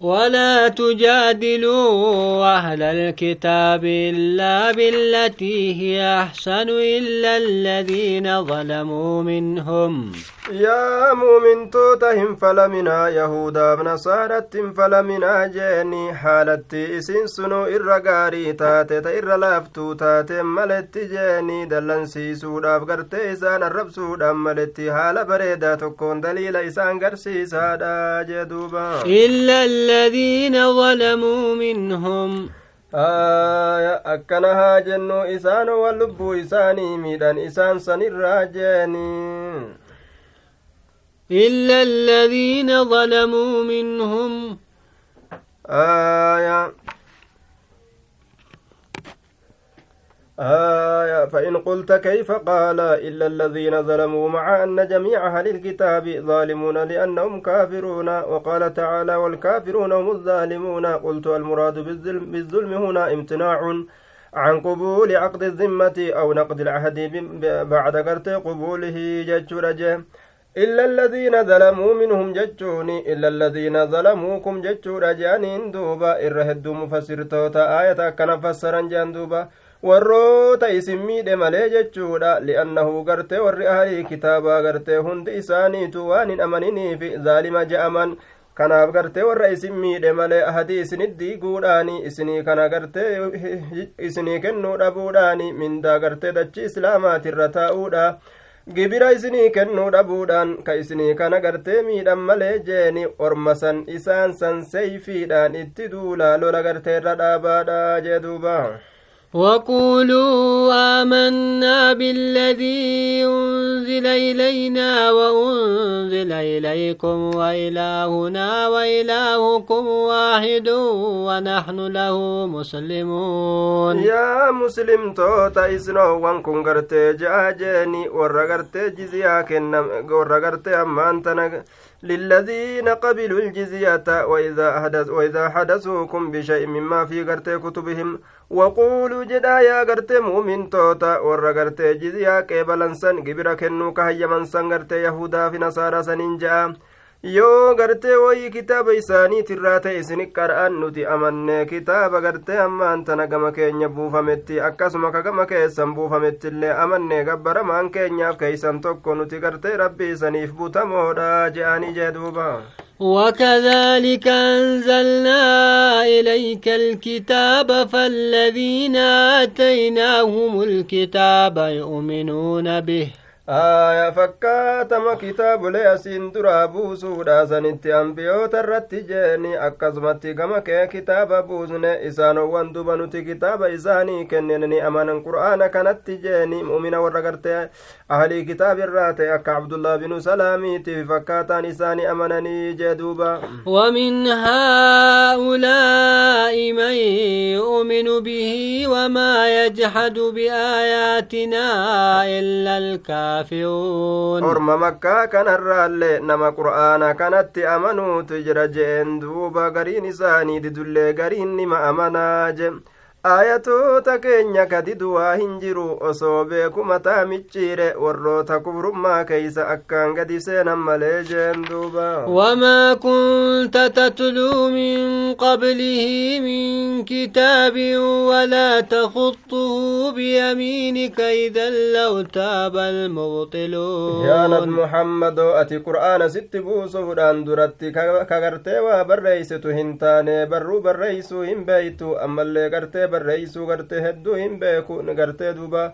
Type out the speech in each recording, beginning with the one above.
ولا تجادلوا أهل الكتاب إلا بالتي هي أحسن إلا الذين ظلموا منهم. يا مؤمن توتهم فلمنا يهودا بنصارى فلمنا جاني حالتي إسين سنو إرقاري تاتي تإر لافتو تاتي ملتي جاني دلن سيسوداف قرتي إسان الربسوداف ملتي حال بريدا تكون دليل إسان قرسيسادا جدوبا. إلا الذين ظلموا منهم. آية أكنها جنو إسان واللبو إساني ميدان إسان سنرا جاني إلا الذين ظلموا منهم. آية آية فإن قلت كيف قال إلا الذين ظلموا مع أن جميع أهل الكتاب ظالمون لأنهم كافرون. وقال تعالى والكافرون هم الظالمون. قلت المراد بالظلم, بالظلم هنا امتناع عن قبول عقد الذمة أو نقد العهد بعد قرت قبوله جج إلا الذين ظلموا منهم جتشوني إلا الذين ظلموكم جتشورا جانين دوبا. إرهد مفسر توتا آية كان فسرا جان دوبا. Warroota isin miidhe malee jechuudha li'annahu gartee warri ahlii kitaabaa gartee hundi isaaniitu waan hin amaniniif zaalima je'aman kanaaf gartee warra isin miidhe malee ahadii isinit diiguudhaani isinii kana gartee isinii kennuu dhabuudhaani mindaa gartee dachii islaamaatirra taa'uudha gibira isinii kennuu dhabuudhaan ka isinii kana gartee miidhan malee jeeni ormasan isaan san seeyfiidhaan itti duulaa lola garteerra dhaabaadha jee duuba وقولوا آمنا بالذي أنزل إلينا وأنزل إليكم وإلهنا وإلهكم واحد ونحن له مسلمون. يا مسلم توتا إسنو وانكم غرتي جاجيني ورغرتي جزيا كنم ورغرتي أمانتنا للذين قبلوا الجزية وإذا, حدث وإذا حدثوكم بشيء مما في غرتي كتبهم وقولوا جدا يا غرتي مؤمن توتا ور غرتي جزيا قبلن سن غبر كنو كهيمن سن غرتي يهودا في نصارى سنين yoo gartee wayii kitaaba isaaniitirraa ta'e isini qara'an nuti amannee kitaaba gartee ammaan tana gama keenya buufametti akkasuma ka gama keessan buufamettillee amannee gabbaramaan keenyaaf keeysan tokko nuti gartee rabbii isaniif butamoodha je'anii jee duuba وكذلك أنزلنا إليك الكتاب فالذين آتيناهم الكتاب يؤمنون به aya fakkaatama kitaabolee asiin duraa buusuudha sanitti ambiyoota irratti jeeni akkasumatti gama kee kitaaba buusne isaanowwan duba nuti kitaaba isaanii kennenni amanan qur'aana kanatti jeeni mu'mina warra gartee ahlii kitaaba irraa ta'e akka abdullah binu salaamiitiif fakkaataan isaanii amananii jee duuba ومن هؤلاء من يؤمن به وما يجحد بآياتنا إلا الكافر kaafiruun orma makkaa kanarraallee nama qur'aana kanatti amanuutu jira jeen duuba gariin isaanii didullee gariin nima amanaa je aayatoota keenya kadidu waa hin jiru osoo beeku mataa micciire warroota kufrummaa keeysa akkaan gadi seenan malee jeen duuba wamaa kunta tatluu min qablihi min kitaabin walaa takuxuhu biyamiinika idan law taaba almubxiluun yaa nabi muhammadoo ati qur'aana sitti buusuudhaan duratti kagartee waa barreeysitu hin taane barruu barreeysuu hin beeytu ammallee gartee barreeysuu gartee hedduu hin beeku gartee duuba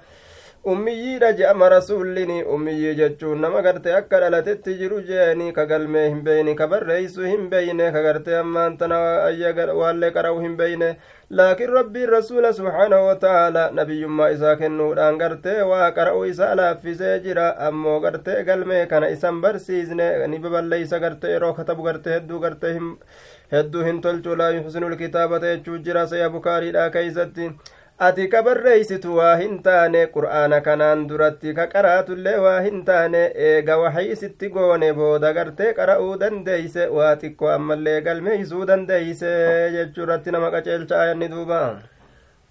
ummiyyiidha je'ama rasuullini ummiyyii jechuun nama gartee akka dhalatetti jiru jeeni ka galmee hin beyne ka barreeysuu hin beyne ka gartee ammaan tana waallee qara'u hin beyne laakiin rabbiin rasuula subhaanahu wataaalaa nabiyyummaa isaa kennuudhaan gartee waa qara'u isaa laaffisee jira ammoo gartee galmee kana isan barsiisne ni baballeeysa gartee yeroo katabu gartee hedduu gartee hedduu hin tolchu laa yuxsinu lkitaabata jechuu jira saya bukaariidha keeysatti ati ka barreeysitu waa hin taane qur'aana kanaan duratti ka qaraatullee waa hin taane eega waxii sitti goone booda gartee qara'uu dandeeyse waa xiqqo ammallee galmeeysuu dandeeyse jechuu irratti nama qaceelcha ayanni duuba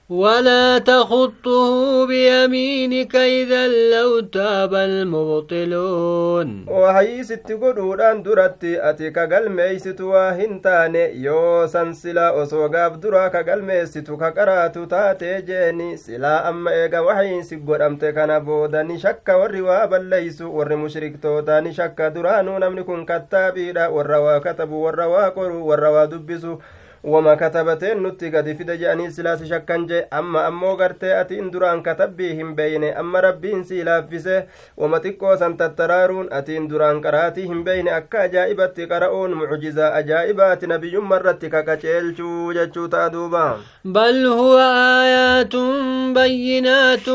ولا تخطه بيمينك إذا لو تاب المبطلون. وهي ست قدودان درتي أتي كقلميست واهنتان يو سنسلا أسوغاف درا كقلميست كقرات تاتي جيني سلا أما إيغا وحين سقود أمت كان بوداني شك والروا بليسو ور مشرك توتاني شك درانو نمني كن كتابيدا والروا كتبوا والروا قروا والروا دبسوا wama katabateen nutti gadi fide je'anii silaasi shakkan jee amma ammoo gartee atiin duraan katabbii hin beeyne amma rabbiin sii laaffise wama xiqqoo san tattaraaruun atiin duraan qaraatii hin beeyne akka ajaa'ibatti qara'uun mucjizaa ajaa'ibaati nabiyyumma irratti kaqaceelchuu jechuu ta'a duuba بل هو آيات بينات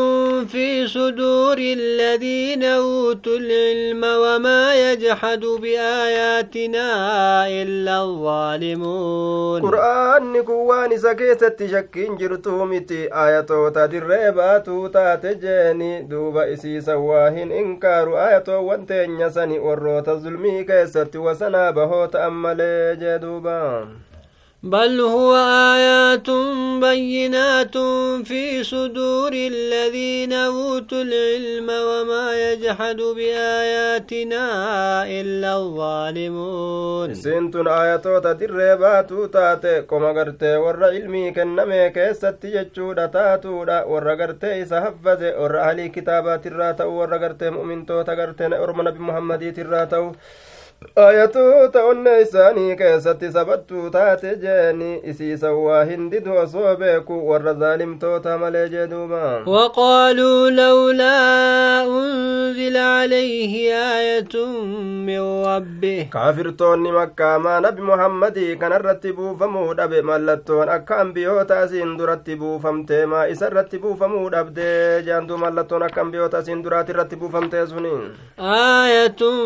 في صدور الذين أوتوا العلم وما يجحد بآياتنا إلا الظالمون qur'aanni kun waan isa keessatti shakkiin jirtuu miti. Ayatoota dirree baatuu taate jeeni. Duuba isiisan waa hin inkaaru. Ayatoowwan teenya sani warroota zulmii keessatti wasanaa bahoo ta'an malee jee duuba بل هو آيات بينات في صدور الذين أوتوا العلم وما يجحد بآياتنا إلا الظالمون. سنتون آياتو تدريبات تاتي كما قرتي ور علمي كنمي كيست يجود تاتو ور قرتي سهفز ور أهلي كتابات الراتو ور قرتي مؤمن تو تقرتي أرم نبي الراتو ayatoota onna isaanii keessatti sabattuu taate jeeni isiisan waa hindidu osoo beeku warra zaalimtoota malee jee duuba waqaaluu lawlaa unzila calayhi aayatun min rabbih kaafirtoonni makkaamaa nabi muhammadii kanarratti buufamuu dhabe mallattoon akka ambiyoota asiin duratti buufamtee maa isa irratti buufamuu dhabdee jeandu mallattoon akka ambiyoota asiin duraati irratti buufamtee suni aayatun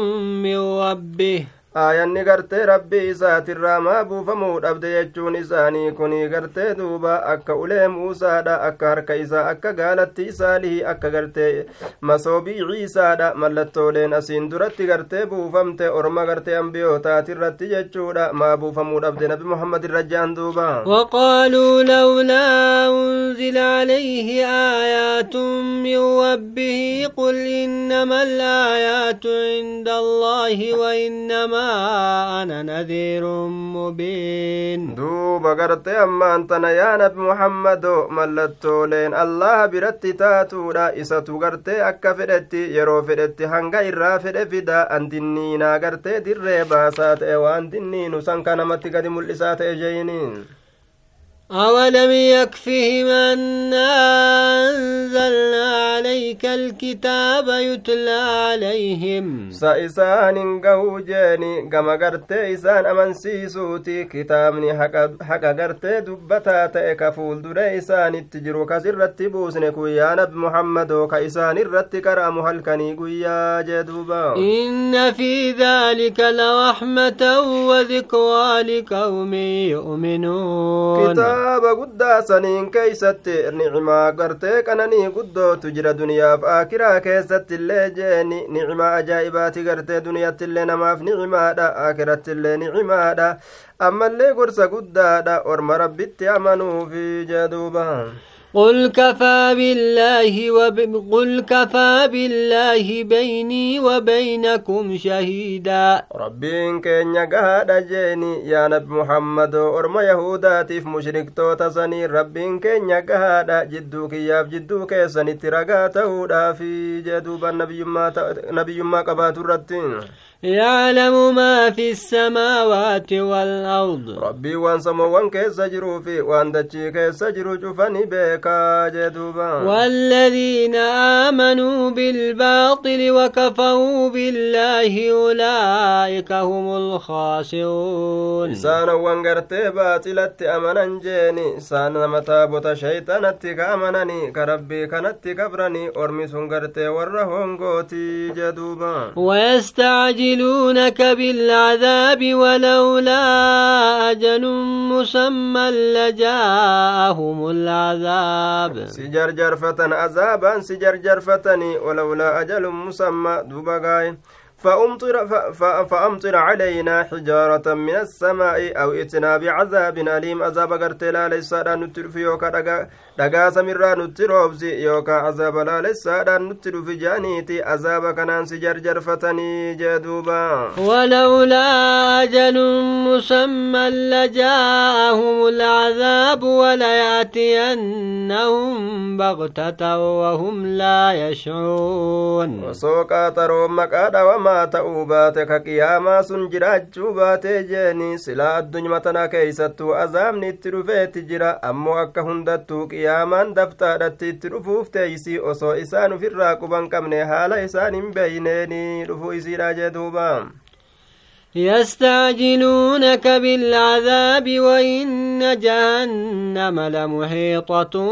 min rabbih rabbii aayanni gartee rabbii isaatirraa maa buufamuu dhabde jechuun isaanii kunii gartee duuba akka ulee muusaadha akka harka isaa akka gaalatti isaalihi akka gartee masoobii ciisaadha mallattooleen asiin duratti gartee buufamte orma gartee ambiyootaatiirratti jechuudha maa buufamuu dhabde nabi muhammad irra jaan duuba وقالوا لولا أنزل عليه آيات من ربه قل إنما الآيات عند الله وإنما أنا نذير مبين. دوب قرت أما أنت يا نبي محمد ملتولين الله برت تاتودا إساتو قرت أكا يرو فدت هنگا إرا فد فدا أن دنينا قرت در باسات وأن دنين سنكا نمت قد ملسات جينين. أولم يكفهم أنا أنزلنا عليك الكتاب يتلى عليهم. سإسان قوجيني كما قرت إسان أمن سيسوتي كتابني حق قرت دبتا تأك فول در إسان التجرو كسر رتبوسن كويا نب محمد كإسان الرتكر مهلكني كويا جدوبا. إن في ذلك لرحمة وذكرى لقوم يؤمنون. Kitaaba guddaa saniin keeysatti nicmaa gartee qananii guddootu jira duniyaaf. Aakiraa keessatti illee jeeni nicmaa ajaa'ibaati gartee duniyattiillee namaaf nicimaadha aakirattiillee nicimaadha ammallee gorsa guddaadha orma rabbitti amanuufi jeduuba قل كفى بالله وب... قل كفى بالله بيني وبينكم شهيدا. ربين كين يقهد جيني يا نبي محمد أرم يهوداتف مشرك توتسني ربين كين يقهد جدوك ياب جدوك سنتي رقاته في جدوب النبي ما. نبي ما قبات الرتين يعلم ما في السماوات والأرض. ربي وان سموان كيس جرو في وان دجي كيس جرو جفني بيكا جدوبا. والذين آمنوا بالباطل وكفروا بالله أولئك هم الخاسرون. إسان وان غرتي باطلت أمنا جيني إسان متابوت شيطانت كأمنني كربي كانت كبرني أرمي سنغرتي ورهون قوتي جدوبا. ويستعجل يستعجلونك بالعذاب ولولا أجل مسمى لجاءهم العذاب. سجر جرفة عذابا سجر جرفتني ولولا أجل مسمى دوبغاي فأمطر, فأمطر علينا حجارة من السماء أو ائتنا بعذاب أليم عذاب قرتلا ليس نتر يوكا dhagaa samirraa nutti roobsi yookaan azaaba laalessaadhaan nutti dhufi jaaniiti azaaba kanaan si jarjarfatanii jee duuba walawlaa ajalun musamman lajaa'ahum alcadaabu walayaatiyannahum bagtatan wahum laa yashcuun osoo qaaxaroon maqaa dhawamaa ta'uu baate ka qiyaamaa sun jiraachuu baatee jeeni silaa addunyuma tana keeysattuu azaabni itti dhufeetti jira ammoo akka hundattuu qiyaamaan daftaadhatti itti dhufuuf teeysii osoo isaan ufirraa quban qabne haala isaan hin beeyneeni dhufuu isiidha jee duuba يستعجلونك بالعذاب وإن جهنم لمحيطة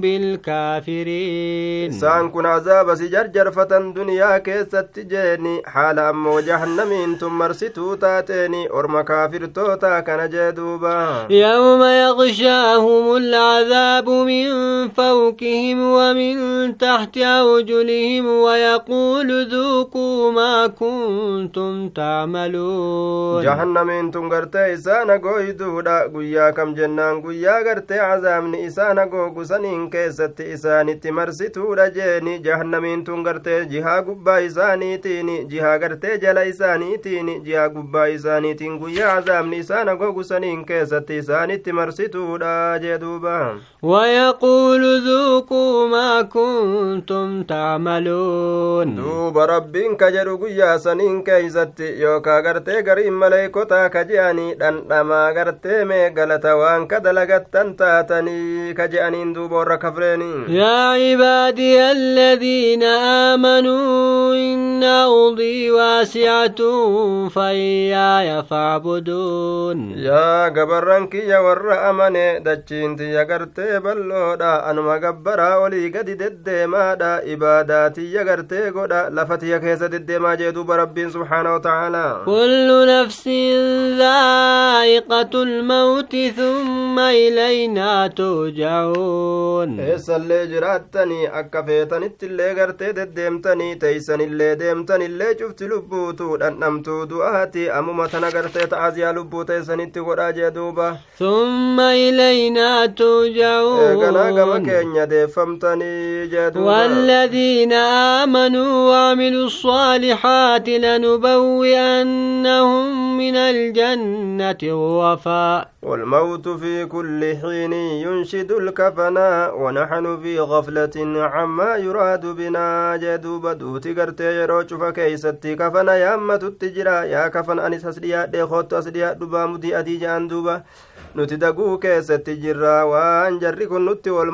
بالكافرين. سان كن عذاب سجرجر فتن دنيا كيست جيني حال أمو جهنم ثم مرستو تاتيني أرم كافر توتا كان جدوبا. يوم يغشاهم العذاب من فوقهم ومن تحت أرجلهم ويقول ذوقوا ما كنتم تعملون. gooytuun jahannamiin tun gartee isaana gooytuudha guyyaa kam jennaan guyyaa gartee cazaabni isaana googu saniin keessatti isaanitti marsituudha jeeni. Jahannamiin tun gartee jihaa gubbaa isaaniitiin jihaa gartee jala isaaniitiin jihaa gubbaa isaaniitiin guyyaa cazaabni isaana googu saniin keessatti isaanitti marsituudha jee duuba. Wayaquulu zuuquu maa kuntum tacmaluun duuba rabbiin ka jedhu guyyaa saniin keeysatti yookaa gartee gariin maleeykotaa ka je'anii dhandhamaa gartee mee galata waan ka dalagattan taatanii ka je'aniin duuba warra kafreeni yaa cibaadiya aladiina aamanuu inna ardii waasicatun fayyaaya facbuduun yaa gabarran kiyya warra amane dachiin tiyya gartee balloodha anuma gabbaraa olii gadi deddeemaadha ibaadaa tiyya gartee godha lafa tiyya keessa deddeemaa jee duuba rabbiin subxaana wa tacaala كل نفس ذائقة الموت ثم إلينا ترجعون. إيسا اللي جراتني أكفيتني تلي غرتي ددمتني تيسن اللي ديمتني اللي جفت لبوتو لنمتو دعاتي أمو متنا غرتي تعزي لبوتو تيسن التغراج دوبا ثم إلينا ترجعون إيقنا قم كينيا ديفمتني جدوبا والذين آمنوا وعملوا الصالحات لنبوئن لنبوئنهم من الجنة غرفا والموت في كل حين ينشد الكفنا ونحن في غفلة عما يراد بنا. جدوب دوتي قرتي يروج فكيستي كفنا يا أما تتجرا يا كفن أنس أسليا ديخوت أسليا دبا مدي أدي جان دوبا. nuti daguu keessatti jirra waan jarri kun nutti wal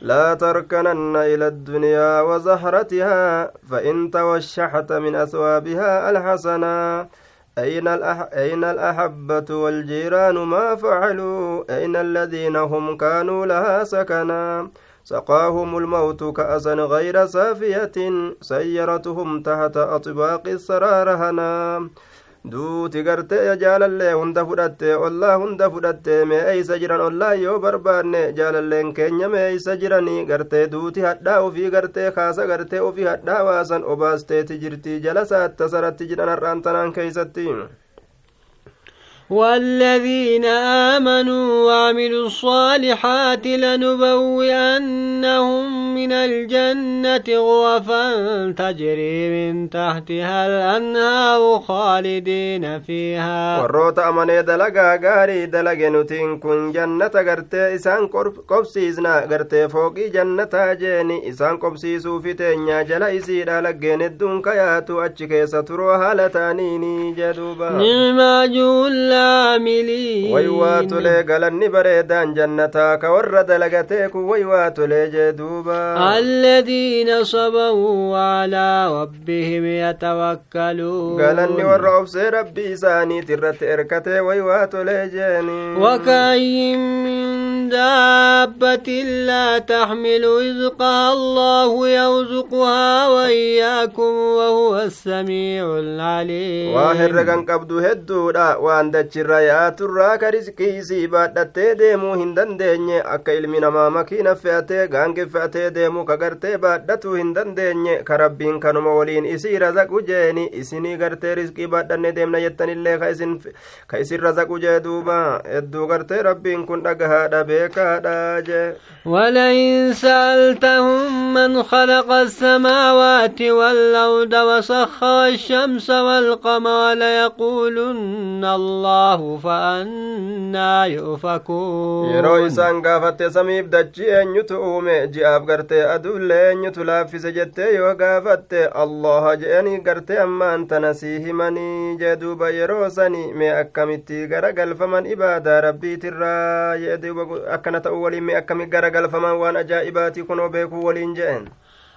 لا تركنن إلى الدنيا وزهرتها فإن توشحت من أثوابها الحسنا أين, الأح... أين الأحبة والجيران ما فعلوا؟ أين الذين هم كانوا لها سكنا سقاهم الموت كأسا غير سافية سيرتهم تحت أطباق السرارهنا duuti gartee jaalallee hunda fudhatte ollaa hunda fudhatte mee eeysa jiran ollaa yoo barbaanne jaalalleen keenya mee eeysa jiranii gartee duuti hadhaa ufii gartee kaasa gartee ufii hadhaa waasan obaasteeti jirti jala saatta saratti jedhan har'aan tanaan keeysatti والذين آمنوا وعملوا الصالحات لنبوئنهم من الجنة غرفا تجري من تحتها الأنهار خالدين فيها. وروت أماني دلقا غاري دلقا نتين كن جنة غرتي إسان قبسيزنا غرتي فوقي جنة جيني إسان قبسيزو في تنيا جلا إسيدا لقين الدنكياتو أتشكي ستروها لتانيني جدوبا نعم أجول العاملين ويواتولي قالني بريدان جنتا كور دلقتيك ويواتولي جدوبا الذين صبروا على ربهم يتوكلون ور سي ربي ساني ترت اركتي ويواتولي جاني وكاين من من دابة لا تحمل رزقها الله يرزقها وإياكم وهو السميع العليم واهر كان قبدو هدودا وان دچرا يا ترا كرزقي سيبا دتي ديمو هندن دنيه akka ilmi namaa makiina fe'atee gaange fe'atee deemu ka gartee baadhatu hin dandeenye ka rabbiin kanuma waliin isii razaqu jeeni isinii gartee rizqii baadhanne deemna jettanillee ka isin ka isin razaqu jee duuba hedduu ولئن سألتهم من خلق السماوات والأرض وسخر الشمس والقمر ليقولن الله فأنا يؤفكون. يروي سانقا فتي سميب دجي أومي جياب غرتي أدو لين يتلا في سجتي الله جئني غرتي أما أنت نسيه مني جدو بيروسني مي أكامتي غرق الفمن إبادة ربي ترى. يدو akkana ta'u waliin mee akkami gara galfaman waan ajaa'ibaatii kunoo beekuu waliin je'en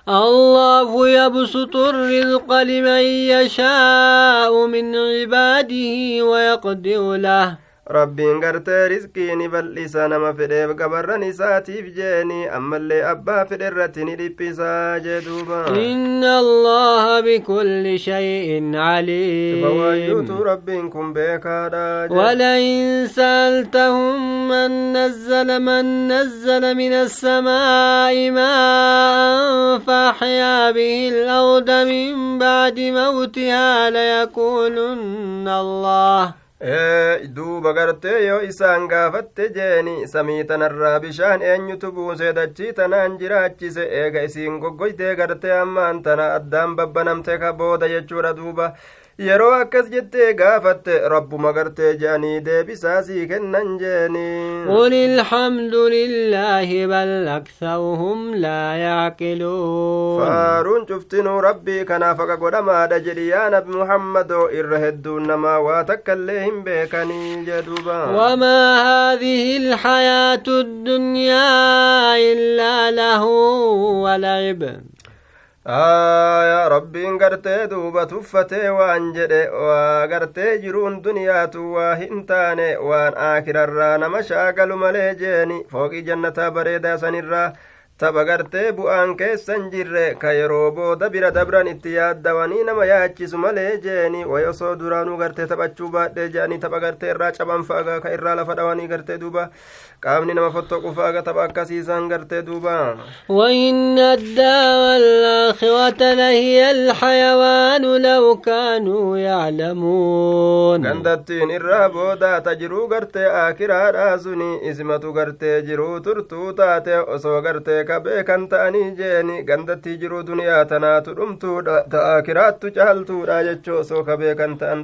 الله يبسط الرزق لمن يشاء من عباده ويقدر له rabbiin gartee riskii ni bal'isa nama fedheef gabarran isaatiif jeeni ammallee abbaa fedhe irratti ni dhiphisaa jee duuba inna allaha bikulli shay'in aliim rabbiin kun beekaadha ولئن سألتهم من نزل من نزل من السماء ماء فأحيا به الأرض من بعد موتها ليقولن الله duuba gartee yoo isaan gaafatte jeeni samii tanarraa bishaan eenyutu buusee dachii tanaan jiraachise eega isiin goggoytee gartee ammaan tana addaan babbanamte ka booda jechuudha duuba yeroo akkas jettee gaafatte rabbuma gartee je'anii deebisaa sii kennan jeeni. قل الحمد لله بل أكثرهم لا يعقلون فارون شفتنو ربي كنا فقا قدما دجري يا نبي محمد إر نما واتك الليهم بيكني جدوبا وما هذه الحياة الدنيا إلا له ولعب aayaa rabbiin gartee duuba tuffatee waan jedhe waa gartee jiruun duniyaatu waa hin taane waan aakirarraa nama shaagalu malee jeeni fooqii jannataa bareedaa sanirraa tapha gartee bu'aan keessan jirre ka yeroo booda bira dabran itti yaaddawanii nama yaachisu malee jeeni wayosoo duraanuu gartee taphachuu baadhee je'anii tapha gartee irraa caban fa'agaa ka irraa lafa dhawanii gartee duuba qaamni nama fottoqu fa'aga tapha akkasiisan gartee duuba وإن الدار الآخرة لهي الحيوان لو كانوا يعلمون irraa boodaa ta jiruu gartee aakiraadhaa suni ismatu gartee jiruu turtuu taate osoo gartee ka beekan ta'anii jeeni gandattii jiruu duniyaa tanaatu dhumtuudha ta aakiraattu caaltuudha jechuu osoo ka beekan ta'an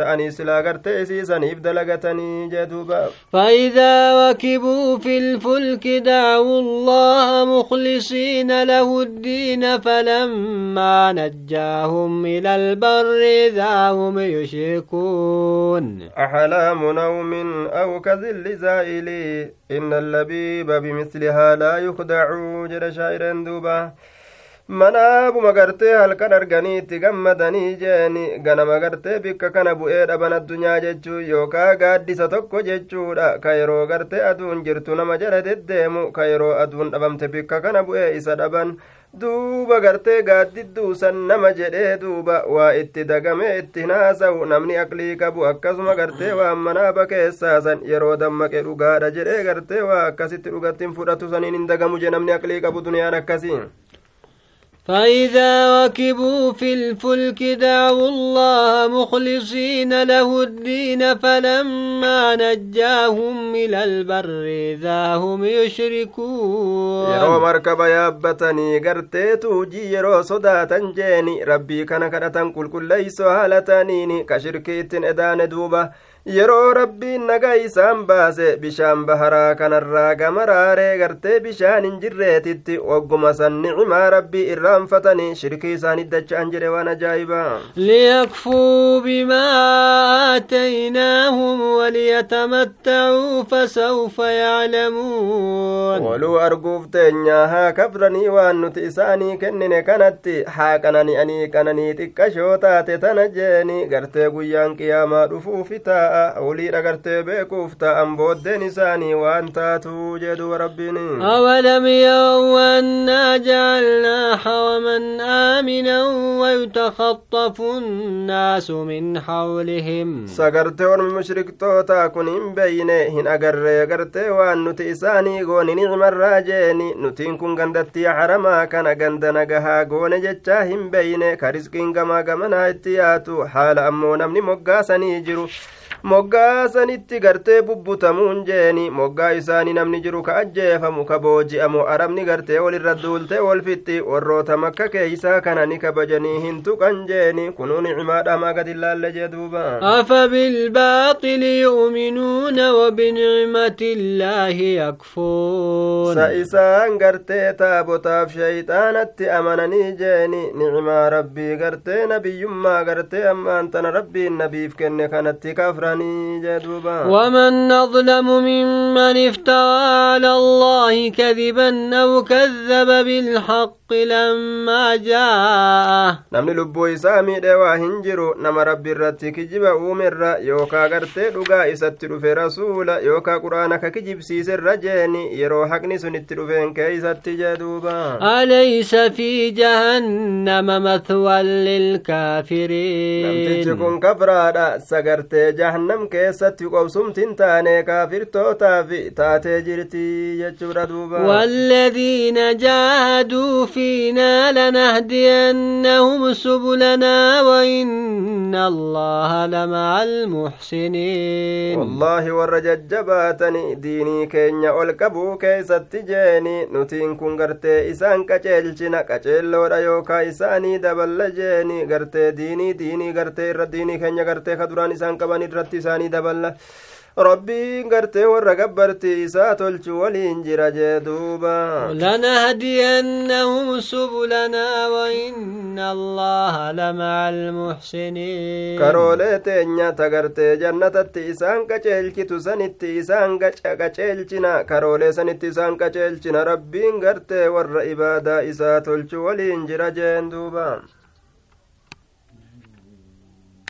ta'anii silaa gartee isiisaniif dalagatanii jee duuba فإذا ركبوا في الفلك دعوا الله مخلصين له الدين فلما نجاهم إلى البر إذا هم يشركون أحلام نوم أو كذل زائلي إن اللبيب بمثلها لا يخدع جل شاعر دوبا manaabuma gartee halkan arganiitti gammadanii jeeni ganama gartee bikka kana bu'ee dhaban addunyaa jechuu yookaa gaaddisa tokko jechuudha ka yeroo gartee aduun jirtu nama jala deddeemu ka yeroo aduun dhabamte bikka kana bu'ee isa dhaban duuba gartee gaaddidduusan nama jedhee duuba waa itti dagame itti naasa'u namni aqlii qabu akkasuma gartee waan manaaba keessaasan yeroo dammaqe dhugaadha jedhee gartee waa akkasitti dhugattiin fudhatu saniin hin dagamu je namni aqlii qabu duniyaan akkasii فإذا ركبوا في الفلك دعوا الله مخلصين له الدين فلما نجاهم إلى البر إذا هم يشركون. يا مركب يا يابتني قرتيتو جيرو صدا تنجيني ربي كان كرتن كل كل ليسو هالتانيني كشركيت إدان ندوبة yeroo rabbiin nagaa isaan baase bishaan baharaa kanarraa gama raaree gartee bishaan hin jirreetitti wagguma san nicimaa rabbii irraa irraanfatanii shirkii isaanit dacha'an jedhe waan ajaa'ibaa liyakfuu bimaa aataynaahum waliyatamattacuu fasawfa yaclamuun waluu arguuf teenyaa haa kafranii waan nuti isaanii kennine kanatti haa qanani'anii qananii xiqqashoo taate tana jeeni. Gartee guyyaan qiyaamaa dhufuufi taa'a uliidha gartee beekuuf ta'an booddeen isaanii waan taatu jedhu rabbiin أولم يروا أنا جعلنا حرما آمنا ويتخطف الناس من حولهم سقرت ورم مشرك توتا كن بين هن أقر قرت وأن نتي إساني غون نعم الراجين نتين كن غندتي حرما كان غند نغها غون جتشا هم بين كرزقين غما غمنا اتياتو حال أمو نمني مقاسني جرو moggaa sanitti gartee bubbutamuun jeeni moggaa isaanii namni jiru ka ajjeefamu ka booji'amu arabni gartee walirra duultee wolfitti warroota makka keeysaa kana ni kabajanii hin tuqan jeeni kunuu nicimaadhamaa gad ilaalle jee duuba afa bilbaaxili yu'minuuna wabinicmati illaahi yakfuun sa isaan gartee taabotaaf shayxaanatti amananii jeeni nicimaa rabbii gartee nabiyyummaa gartee ammaan tana rabbiin nabiif ومن أظلم ممن افترى على الله كذبا أو كذب بالحق لما جاءه namni lubbuu isaa miidhe waa hin jiru nama rabbi irratti kijiba uumerra yookaa gartee dhugaa isatti dhufe rasuula yookaa quraana ka kijibsiiserra jeeni yeroo haqni sun itti dhufeen keeysatti jee duuba alaysa fi jahannama mathwan lilkaafiriin namtichi kun kafraadha sagartee jahannam keessatti qobsumtin taane kaafirtootaaf taatee jirti jechuudha duuba والذين جاهدوا فينا لنهدينهم سبلنا وإن الله لمع المحسنين. والله ورججباتني ديني كينيا والكبو كيست جيني. نتين كن غرتي إسان كچيلچنا كچيلودا يوكا إساني دبل جيني. غرتي ديني ديني غرتي رديني كينيا غرتي خدران إسان كباني irratti isaanii daballa rabbiin gartee warra gabbartii isaa tolchu waliin jira jee duuba لنهدينهم سبلنا وإن الله لمع المحسنين karoolee teenya tagartee jannatatti isaan qaceelchitu sanitti isaan qaceelchina karoolee sanitti isaan qaceelchina rabbiin gartee warra ibaadaa isaa tolchu waliin jira jeen duuba